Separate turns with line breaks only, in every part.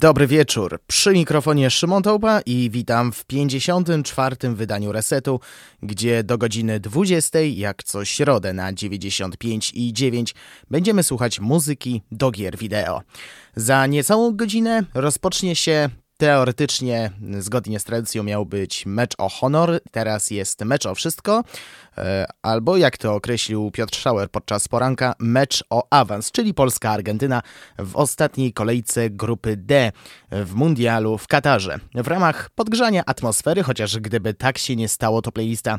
Dobry wieczór. Przy mikrofonie Szymon Taupa i witam w 54. wydaniu Resetu, gdzie do godziny 20, jak co środę na 95 i 9, będziemy słuchać muzyki do gier wideo. Za niecałą godzinę rozpocznie się Teoretycznie, zgodnie z tradycją, miał być mecz o honor, teraz jest mecz o wszystko, albo jak to określił Piotr Schauer podczas poranka, mecz o awans, czyli Polska-Argentyna w ostatniej kolejce grupy D w Mundialu w Katarze. W ramach podgrzania atmosfery, chociaż gdyby tak się nie stało, to playlista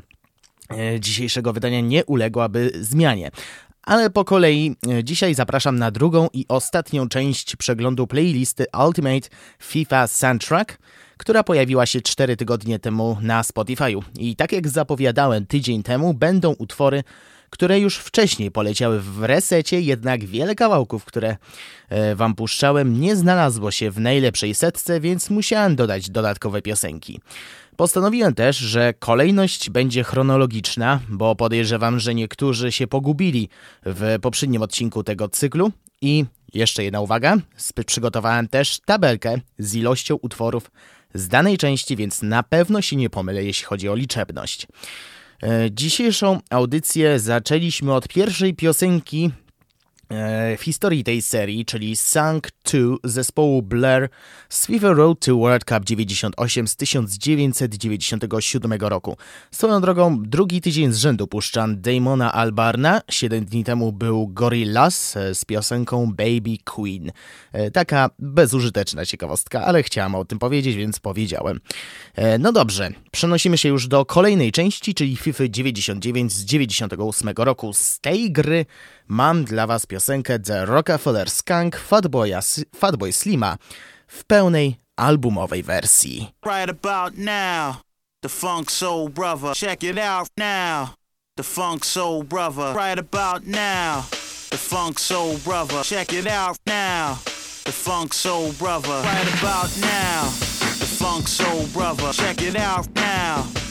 e, dzisiejszego wydania nie uległaby zmianie. Ale po kolei e, dzisiaj zapraszam na drugą i ostatnią część przeglądu playlisty Ultimate FIFA Soundtrack, która pojawiła się 4 tygodnie temu na Spotify'u. I tak jak zapowiadałem tydzień temu, będą utwory, które już wcześniej poleciały w resecie, jednak wiele kawałków, które e, wam puszczałem, nie znalazło się w najlepszej setce, więc musiałem dodać dodatkowe piosenki. Postanowiłem też, że kolejność będzie chronologiczna, bo podejrzewam, że niektórzy się pogubili w poprzednim odcinku tego cyklu. I jeszcze jedna uwaga, przygotowałem też tabelkę z ilością utworów z danej części, więc na pewno się nie pomylę, jeśli chodzi o liczebność. E, dzisiejszą audycję zaczęliśmy od pierwszej piosenki w historii tej serii, czyli Sunk 2 zespołu Blair Swivel Road to World Cup 98 z 1997 roku. Swoją drogą, drugi tydzień z rzędu puszczan Damona Albarna. Siedem dni temu był Gorillaz e, z piosenką Baby Queen. E, taka bezużyteczna ciekawostka, ale chciałam o tym powiedzieć, więc powiedziałem. No dobrze, przenosimy się już do kolejnej części, czyli FIFA 99 z 98 roku. Z tej gry mam dla Was piosenkę The Rockefeller Skunk Fatboya, Fatboy Slima w pełnej albumowej wersji. Right about now, the funk soul brother, check it out now. The funk soul brother, right about now. The funk soul brother, check it out now. The funk soul brother, right about now. The funk soul brother, check it out now.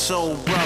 so.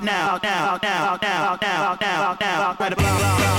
now, now, now, now, now,
now, now, now, right about now.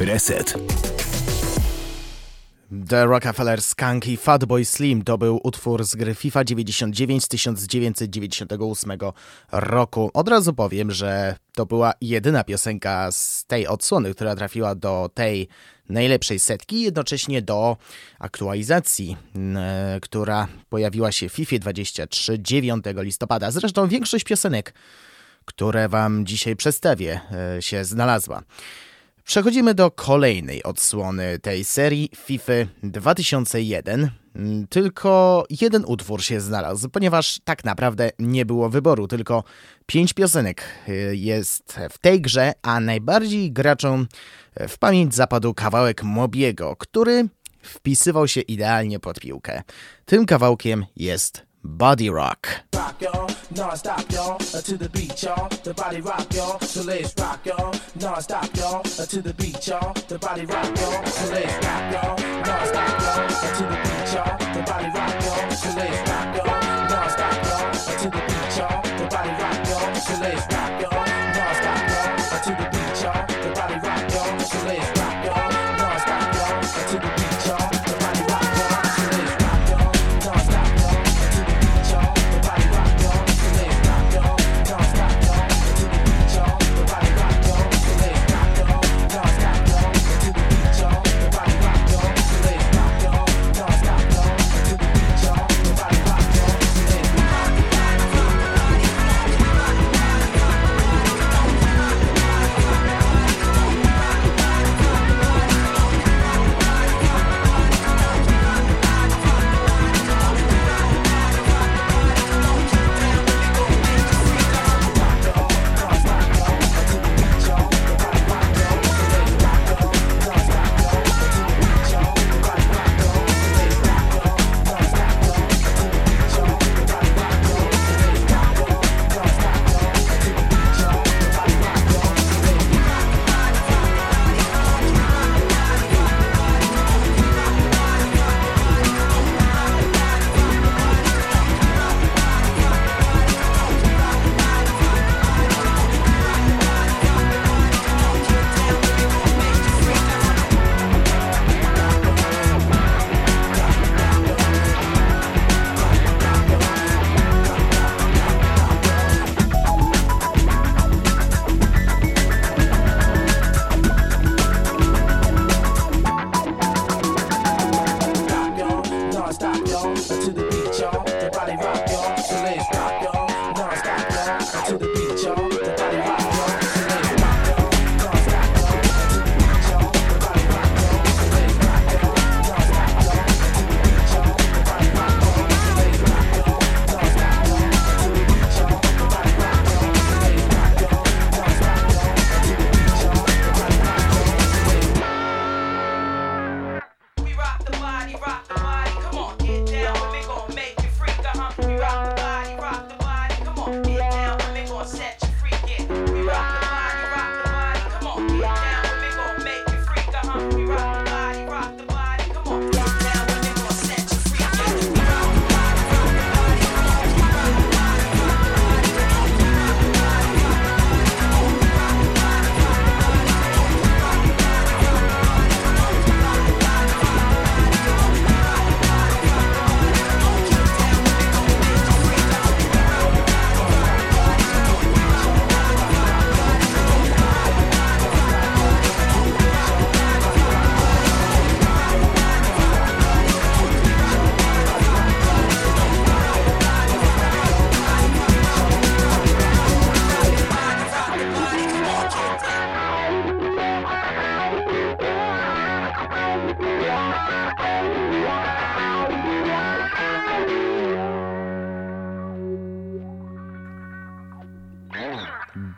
Reset.
The Rockefeller Skunk i Fatboy Slim to był utwór z gry FIFA 99 z 1998 roku. Od razu powiem, że to była jedyna piosenka z tej odsłony, która trafiła do tej najlepszej setki, jednocześnie do aktualizacji, która pojawiła się w FIFA 23 9 listopada. Zresztą większość piosenek, które Wam dzisiaj przedstawię, e, się znalazła. Przechodzimy do kolejnej odsłony tej serii FIFA 2001. Tylko jeden utwór się znalazł, ponieważ tak naprawdę nie było wyboru, tylko pięć piosenek y, jest w tej grze, a najbardziej graczom w pamięć zapadł kawałek Mobiego, który wpisywał się idealnie pod piłkę. Tym kawałkiem jest Body Rock. rock non-stop y'all, uh, to the y'all, the body rock y'all, so let's rock y'all, non-stop y'all, uh, to the y'all, the body rock y'all, so let's rock y'all, non-stop y'all, uh, to the y'all, the body rock y'all, so let's rock y'all, non-stop y'all, to the y'all, the body rock y'all, so let's rock y'all, non-stop y'all, to the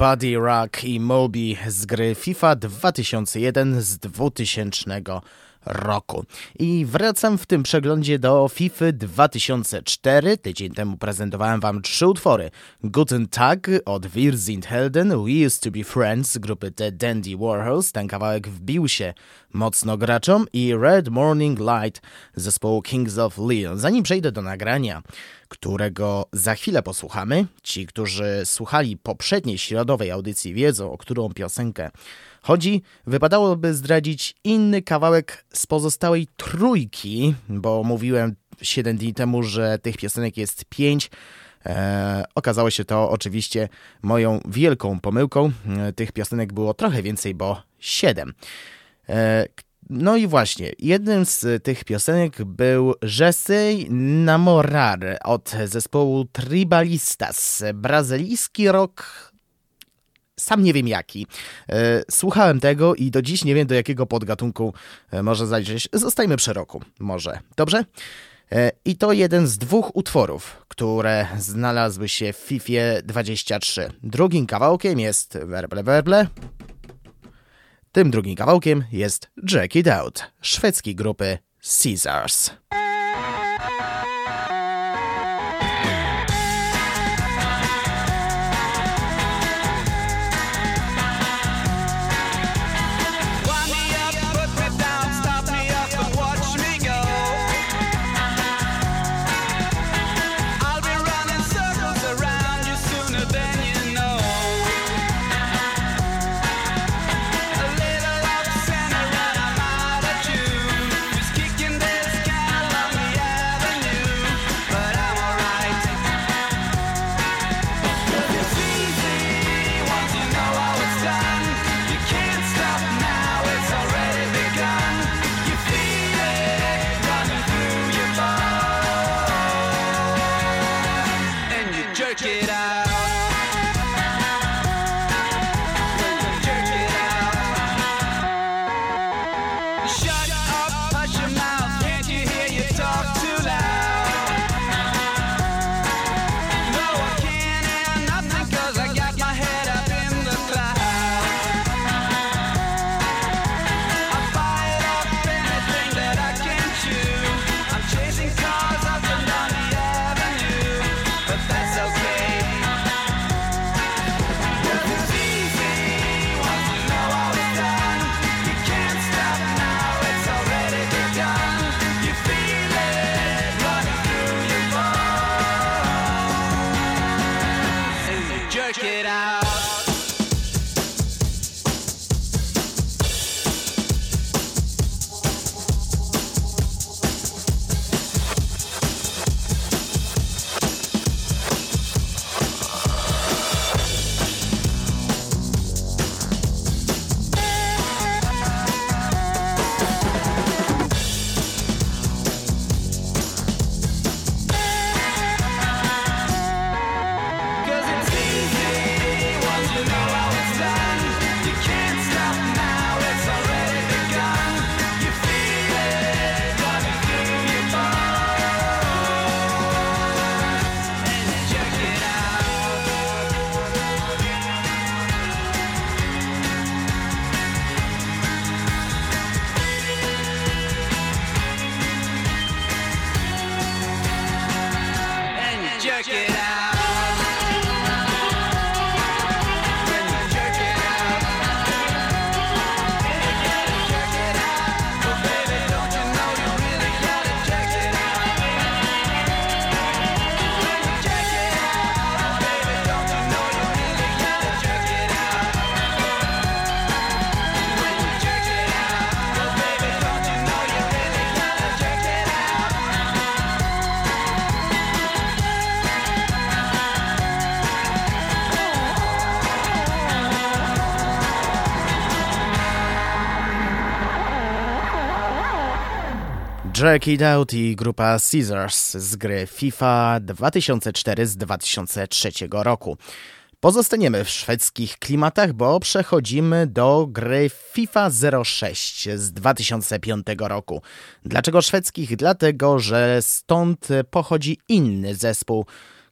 Buddy Rock i Moby z gry FIFA 2001 z 2000
roku. I wracam w tym przeglądzie do FIFA 2004. Tydzień temu prezentowałem Wam trzy utwory. Guten Tag od Wir sind Helden, We Used to Be Friends grupy The Dandy Warhols. Ten kawałek wbił się mocno graczom i Red Morning Light zespołu Kings of Leon. Zanim przejdę do nagrania, którego za chwilę posłuchamy, ci, którzy słuchali poprzedniej środowej audycji wiedzą, o którą piosenkę chodzi, wypadałoby zdradzić inny kawałek z pozostałej trójki, bo mówiłem 7 dni temu, że tych piosenek jest 5. E, okazało się to oczywiście moją wielką pomyłką. E, tych piosenek było trochę więcej, bo 7. E, no i właśnie, jednym z tych piosenek był Jesej Namorar od zespołu Tribalistas. Brazylijski rock sam nie wiem jaki. E, słuchałem tego i do dziś nie wiem do jakiego podgatunku e, może zaliczyć. Zostajmy przy roku, może. Dobrze? I to jeden z dwóch utworów, które znalazły się w FIFA 23. Drugim kawałkiem jest Werble Werble, tym drugim kawałkiem jest Jack It Out, szwedzkiej grupy Caesars. Jack It Out i grupa Caesars z gry FIFA 2004 z 2003 roku. Pozostaniemy w szwedzkich klimatach, bo przechodzimy do gry FIFA 06 z 2005 roku. Dlaczego szwedzkich? Dlatego, że stąd pochodzi inny zespół,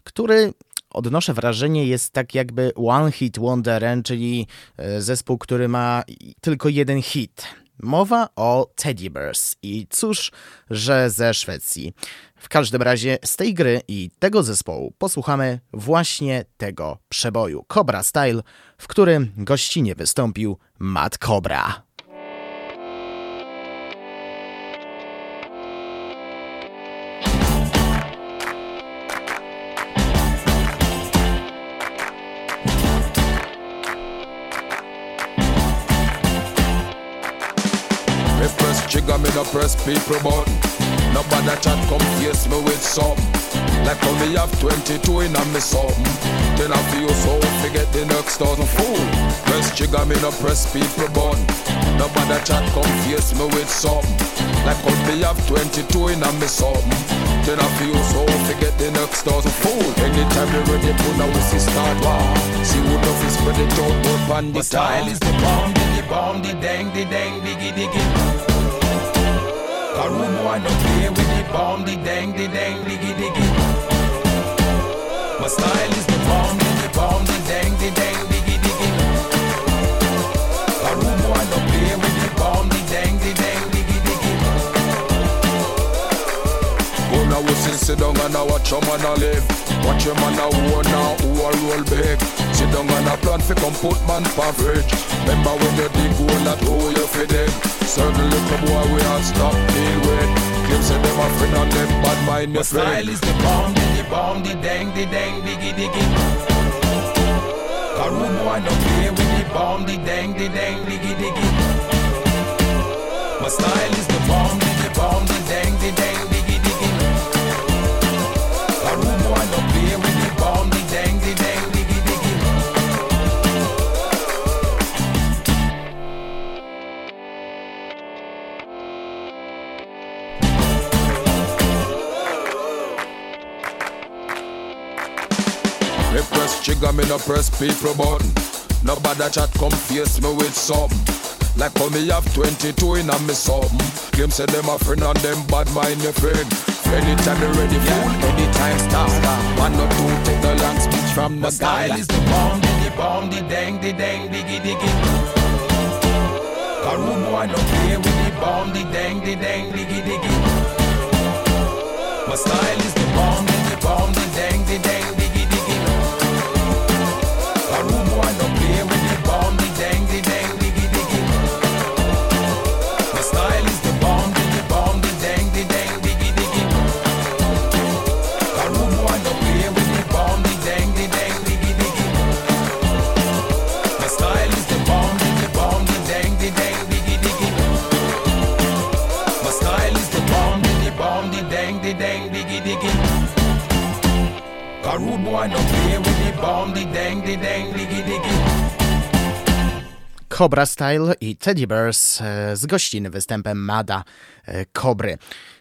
który odnoszę wrażenie jest tak jakby one hit wonderem, czyli e, zespół, który ma tylko jeden hit Mowa o Teddy Bears i cóż, że ze Szwecji. W każdym razie z tej gry i tego zespołu posłuchamy właśnie tego przeboju Cobra Style, w którym gościnie wystąpił Matt Cobra.
No press people button. Nobody chat come face me with some. Like me have 22 in a me something. Then I feel so forget the next thousand fool. Press jigger me no press people button. Nobody chat come face me with some. Like me have 22 in a me something. Then I feel so forget the next thousand fool. Anytime you ready, put a whistle start war. See who love is spread it out, up on the uh,
style is the bomb, the bomb, the dang, the dang, diggy, diggy. A boy no play with the bomb, the dang, the dang, diggy, diggy. My style is the bomb, the bomb, the dang, the dang, diggy, diggy. A boy no play with the bomb, the dang, the dang, diggy, diggy.
Go now, we sit down and I watch your man live. Watch your man a who now, who a roll big. Sit down and a plan fi come put man pa fridge. Remember when you dig hole that hole you fi dig. Certain little boy we all stop deal with. Claim say them a friend and them bad mind
My style is the bomb, the bomb, the dang, the dang, diggy, diggy. A room boy no play with the bomb, the dang, the dang, diggy, diggy. My style is the the bomb,
me no press people button. Nobody chat come face me with something. Like how me have 22 in a me something. Claim say them a friend and them bad mind your friend. Anytime you ready, fool, anytime stop. One or two, take the long speech from
My
the
style
guy.
is the bomb, the bomb, the dang, the dang, diggy, diggy. Room boy no play with the bomb, the dang, the dang, diggy, diggy. My style is the bomb, the bomb, the dang, the dang, bomb.
Cobra Style i Teddy Bears e, z gościnnym występem Mada e, Kobry.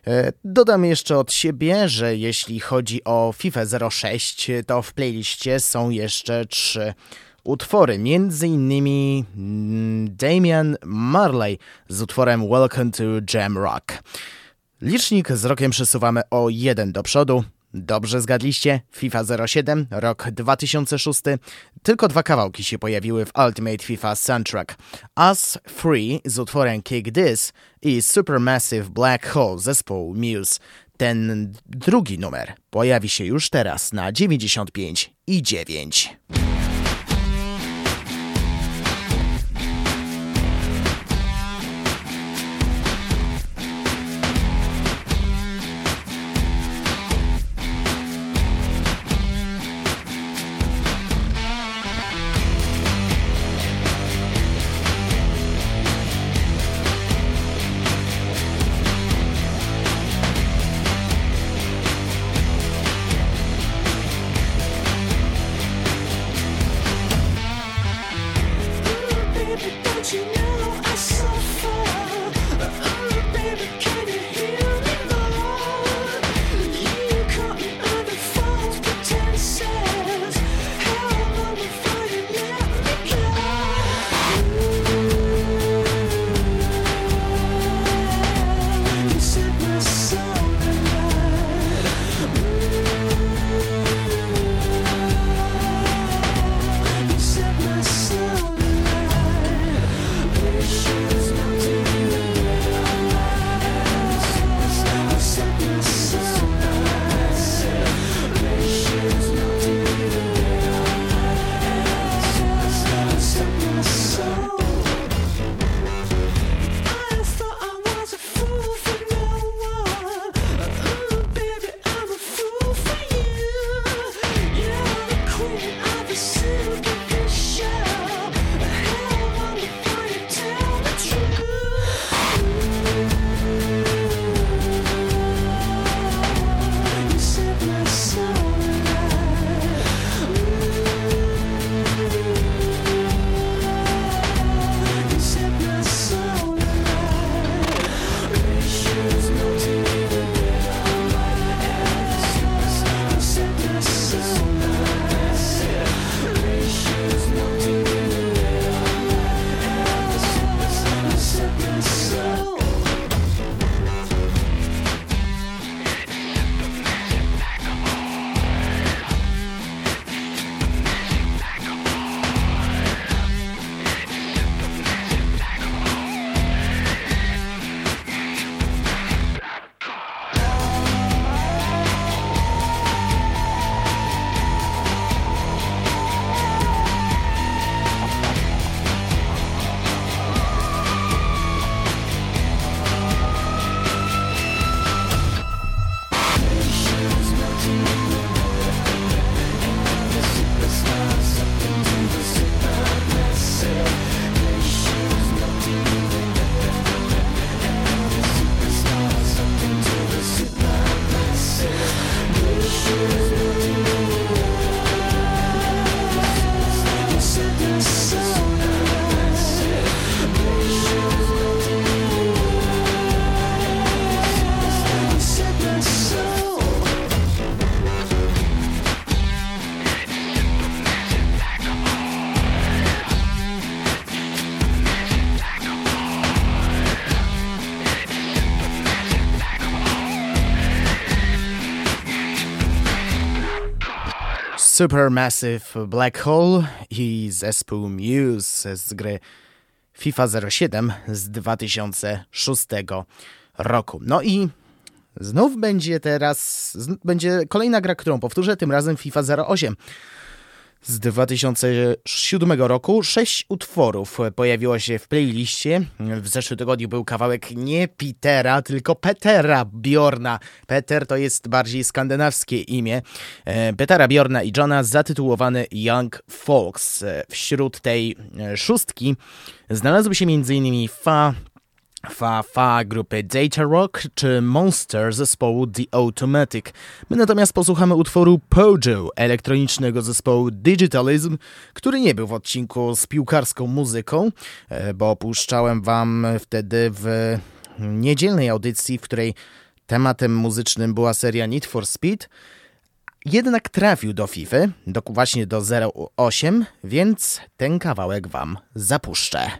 E, Dodam jeszcze od siebie, że jeśli chodzi o FIFA 06, to w playliście są jeszcze trzy utwory, między innymi mm, Damian Marley z utworem Welcome to Jam Rock. Licznik z rokiem przesuwamy o jeden do przodu. Dobrze zgadliście? FIFA 07, rok 2006. Tylko dwa kawałki się pojawiły w Ultimate FIFA Soundtrack. Us Free z utworem Kick This i Supermassive Black Hole zespołu Muse. Ten drugi numer pojawi się już teraz na 95 i 9. Supermassive Black Hole i zespół Muse z gry FIFA 07 z 2006 roku. No i znów będzie teraz, będzie kolejna gra, którą powtórzę, tym razem FIFA 08 z 2007 roku. Sześć utworów pojawiło się w playliście. W zeszłym tygodniu był kawałek nie Petera, tylko Petera Bjorna. Peter to jest bardziej skandynawskie imię. E, Petera Bjorna i Johna zatytułowany Young Folks. E, wśród tej e, szóstki znalazły się m.in. Fa, Fa Fa grupy Data Rock czy Monster zespołu The Automatic. My natomiast posłuchamy utworu Pojo elektronicznego zespołu Digitalism, który nie był w odcinku z piłkarską muzyką, e, bo puszczałem wam wtedy w niedzielnej audycji, w której tematem muzycznym była seria Need for Speed. Jednak trafił do FIFA, do, właśnie do 08, więc ten kawałek wam zapuszczę.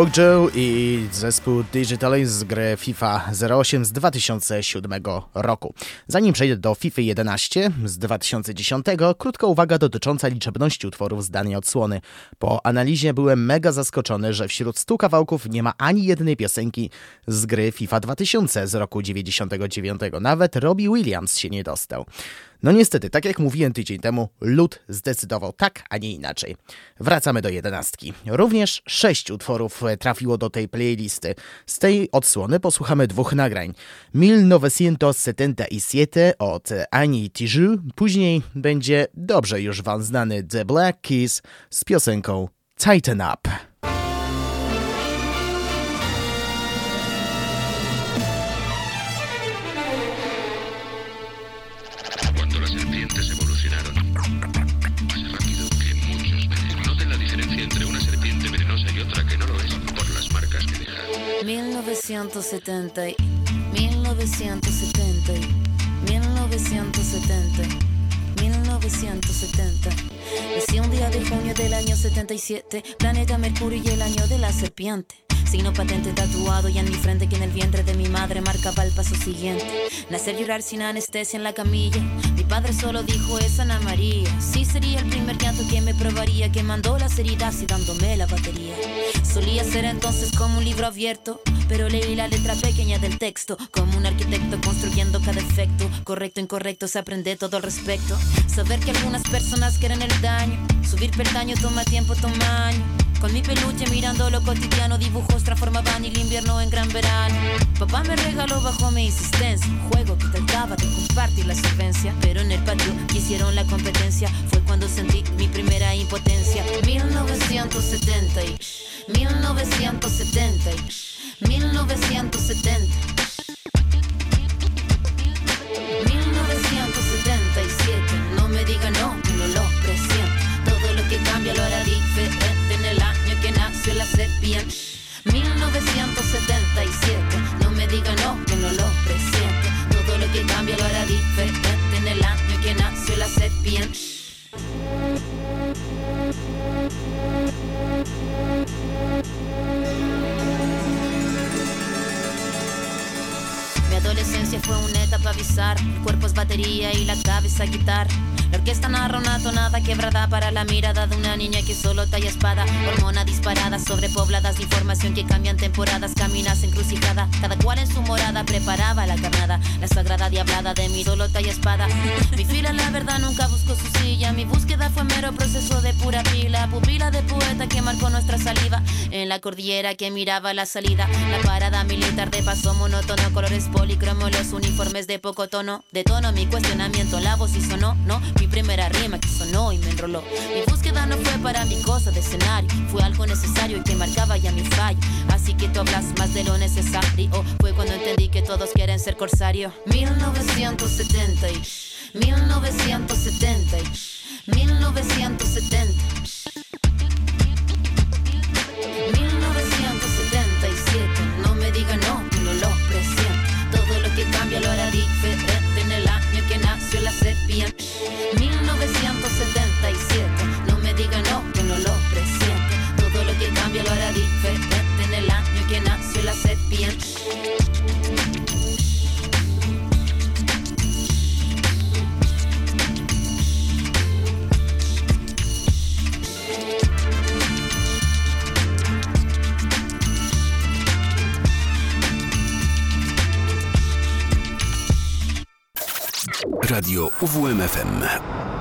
Pogo i zespół Digital z gry FIFA 08 z 2007 roku. Zanim przejdę do FIFA 11 z 2010, krótka uwaga dotycząca liczebności utworów z danej odsłony. Po analizie byłem mega zaskoczony, że wśród 100 kawałków nie ma ani jednej piosenki z gry FIFA 2000 z roku 99. Nawet Robbie Williams się nie dostał. No niestety, tak jak mówiłem tydzień temu, lud zdecydował tak, a nie inaczej. Wracamy do jedenastki. Również sześć utworów trafiło do tej playlisty. Z tej odsłony posłuchamy dwóch nagrań. 1977 od Ani Tiju, później będzie dobrze już wam znany The Black Keys z piosenką Tighten Up.
Deja. 1970, 1970, 1970. 1970. Nací un día de junio del año 77, planeta Mercurio y el año de la serpiente. Signo patente tatuado y en mi frente que en el vientre de mi madre marcaba el paso siguiente. Nacer llorar sin anestesia en la camilla. Mi padre solo dijo es Ana María. Sí sería el primer llanto que me probaría, que mandó las heridas y dándome la batería. Solía ser entonces como un libro abierto, pero leí la letra pequeña del texto, como un arquitecto construyendo cada efecto. Correcto, incorrecto, se aprende todo al respecto. Saber que algunas personas quieren el daño, subir peldaño toma tiempo, toma año. Con mi peluche mirando lo cotidiano, dibujos transformaban el invierno en gran verano. Papá me regaló bajo mi insistencia un juego que trataba de compartir la solvencia. Pero en el patio quisieron la competencia, fue cuando sentí mi primera impotencia. 1970 1970 1970 la sepia 1977. No me diga no, que no lo presiento. Todo lo que cambia lo hará diferente en el año que nació la sepia. Adolescencia fue una etapa bizarra. El cuerpo batería y la cabeza guitarra. La orquesta narra una tonada quebrada para la mirada de una niña que solo talla espada. Hormona disparada, sobrepobladas de información que cambian temporadas, caminas encrucijada. Cada cual en su morada preparaba la carnada. La sagrada diablada de mi solo talla espada. Mi fila, la verdad, nunca buscó su silla. Mi búsqueda fue mero proceso de pura pila. Pupila de poeta que marcó nuestra saliva. En la cordillera que miraba la salida. La parada militar de paso monótono, colores policromos, los uniformes de poco tono. De tono mi cuestionamiento, la voz y sonó, no mi primera rima que sonó y me enroló. Mi búsqueda no fue para mi cosa de escenario, fue algo necesario y que marcaba ya mi fallo. Así que tú hablas más de lo necesario. Fue cuando entendí que todos quieren ser corsario. 1970, 1970, 1970. Nació la sepia. 1977. No me diga no, que no lo presiento. Todo lo que cambia lo hará diferente en el año que nació la serpiente.
Radio UWMFM.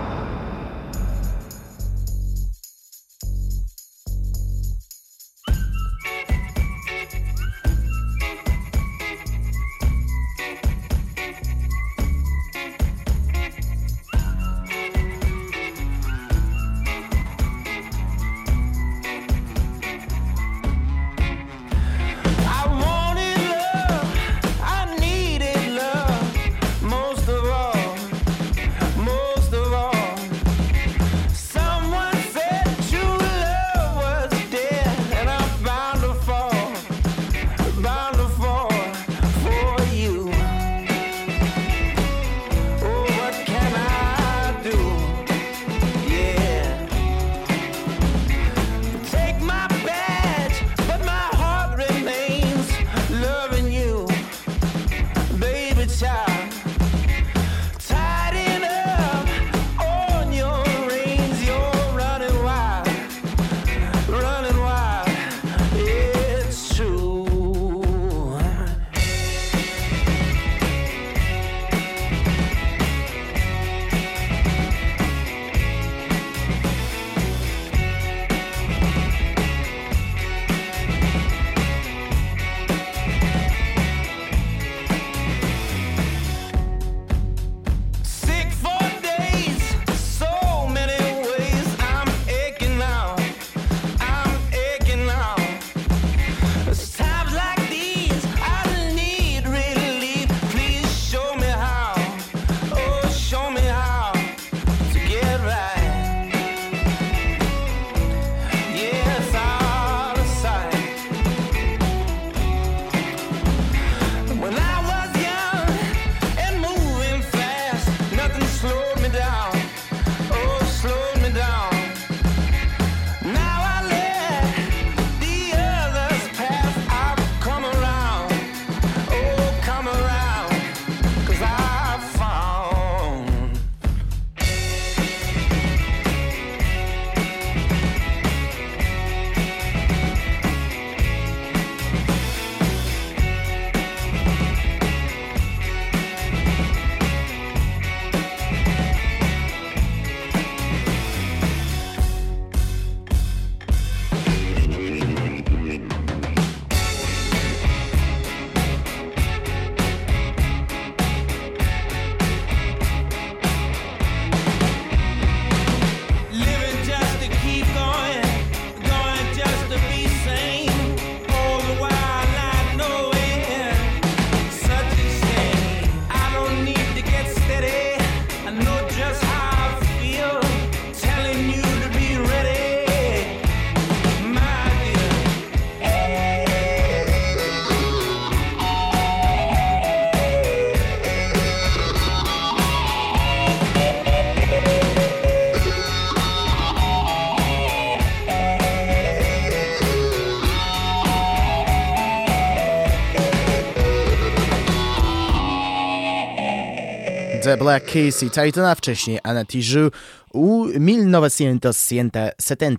Black Keys i Titana, wcześniej Anna Tijoux u 1977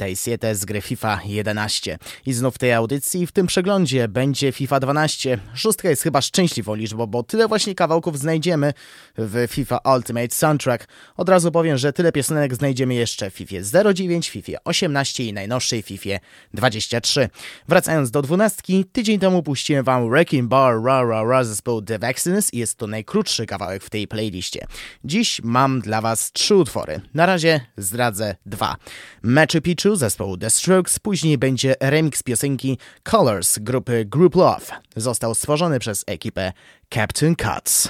z gry FIFA 11. I znów w tej audycji, w tym przeglądzie będzie FIFA 12. Szóstka jest chyba szczęśliwą liczbą, bo tyle właśnie kawałków znajdziemy w FIFA Ultimate Soundtrack. Od razu powiem, że tyle piosenek znajdziemy jeszcze w FIFA 09, FIFA 18 i najnowszej FIFA 23. Wracając do dwunastki, tydzień temu puściłem wam Wrecking Bar Ra Ra Ra The Vaccines i jest to najkrótszy kawałek w tej playliście. Dziś mam dla was trzy utwory. Na razie razie zdradzę dwa. Machu Picchu zespołu The Strokes, później będzie remix piosenki Colors grupy Group Love. Został stworzony przez ekipę Captain Cuts.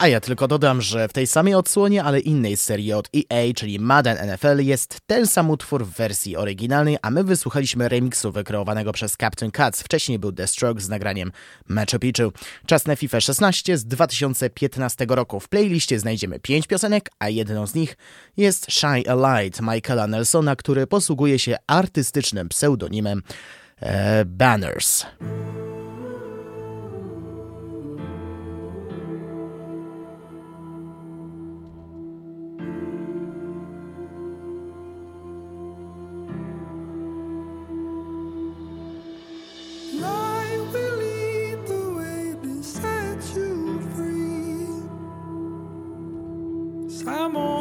A ja tylko dodam, że w tej samej odsłonie, ale innej serii od EA, czyli Madden NFL, jest ten sam utwór w wersji oryginalnej, a my wysłuchaliśmy remiksu wykreowanego przez Captain Cuts. Wcześniej był The Stroke z nagraniem Machu Picchu. Czas na FIFA 16 z 2015 roku. W playliście znajdziemy 5 piosenek, a jedną z nich jest a Light Michaela Nelsona, który posługuje się artystycznym pseudonimem e, Banners.
Samo.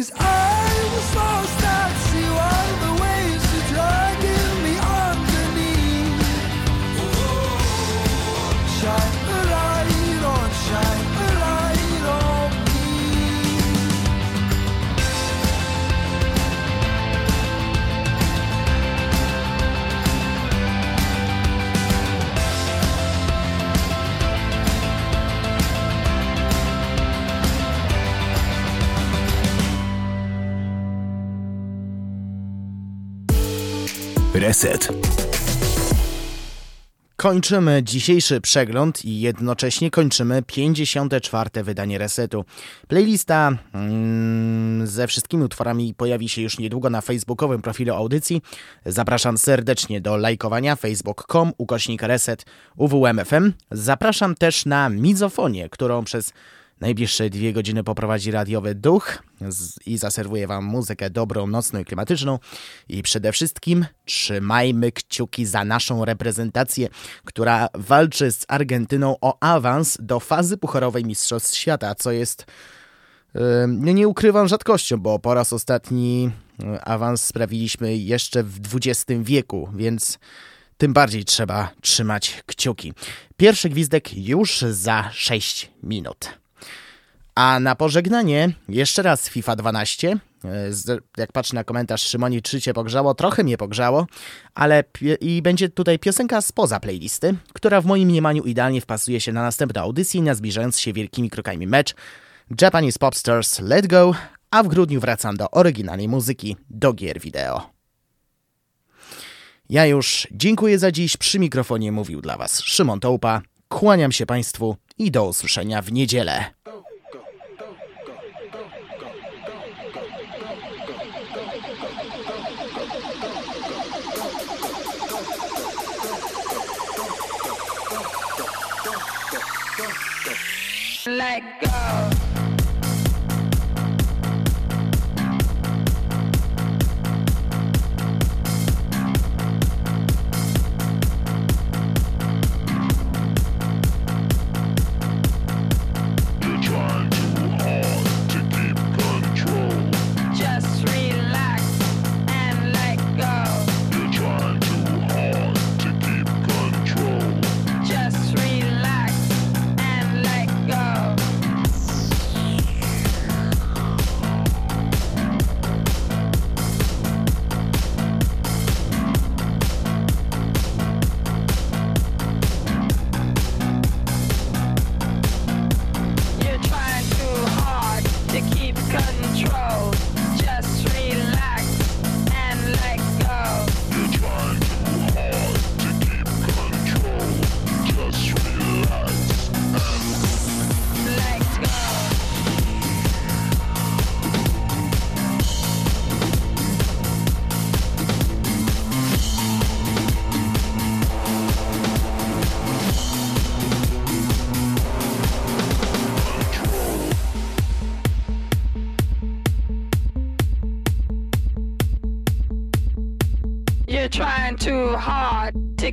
Cause I
Reset.
Kończymy dzisiejszy przegląd i jednocześnie kończymy 54. wydanie resetu. Playlista mm, ze wszystkimi utworami pojawi się już niedługo na facebookowym profilu audycji. Zapraszam serdecznie do lajkowania facebook.com ukośnik reset UWMFM. Zapraszam też na mizofonię, którą przez najbliższe dwie godziny poprowadzi radiowy duch i zaserwuje Wam muzykę dobrą, nocną i klimatyczną. I przede wszystkim trzymajmy kciuki za naszą reprezentację, która walczy z Argentyną o awans do fazy pucharowej Mistrzostw Świata, co jest yy, nie, ukrywam rzadkością, bo po raz ostatni yy, awans sprawiliśmy jeszcze w XX wieku, więc tym bardziej trzeba trzymać kciuki. Pierwszy gwizdek już za 6 minut. A na pożegnanie jeszcze raz FIFA 12. E, Jak patrzę na komentarz Szymoni, czy cię pogrzało? Trochę mnie pogrzało, ale i będzie tutaj piosenka spoza playlisty, która w moim mniemaniu idealnie wpasuje się na następne audycje, na zbliżając się wielkimi krokami mecz Japanese Popstars Let Go, a w grudniu wracam do oryginalnej muzyki, do gier wideo. Ja już dziękuję za dziś. Przy mikrofonie mówił dla Was Szymon Tołpa. Kłaniam się Państwu i do usłyszenia w niedzielę.
Let go.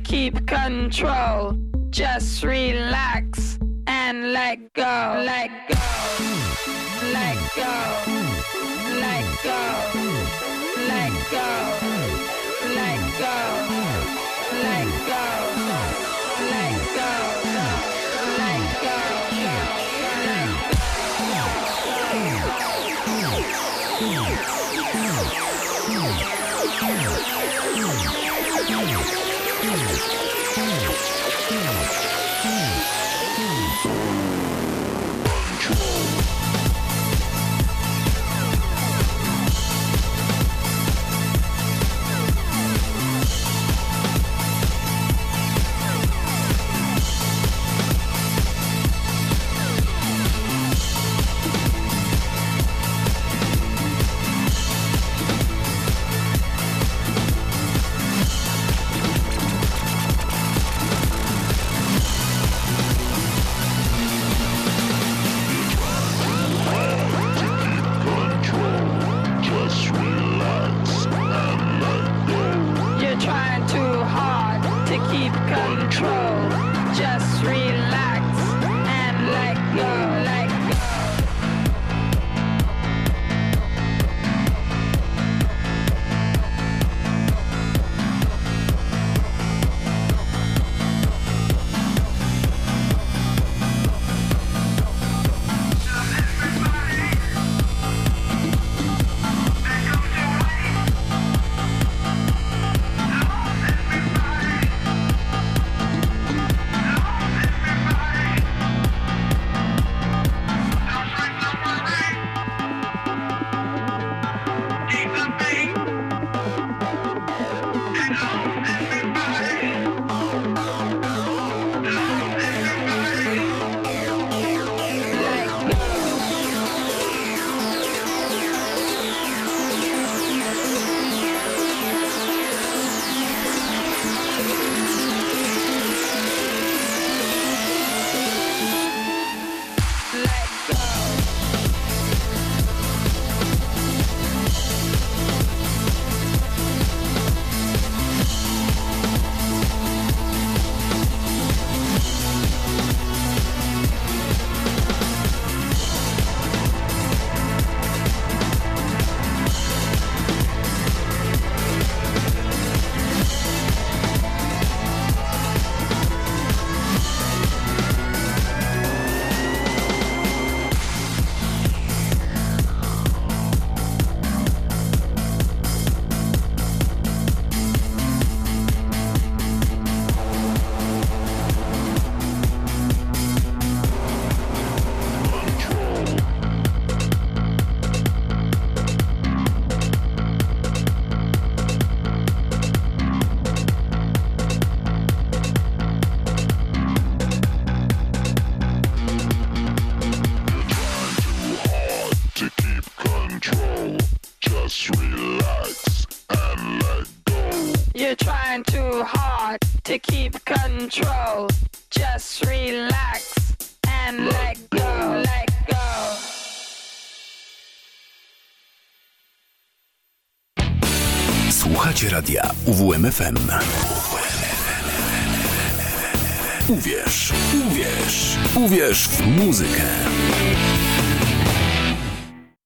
Keep control. Just relax and let go. Let go. Let go. Let go. Let go. Let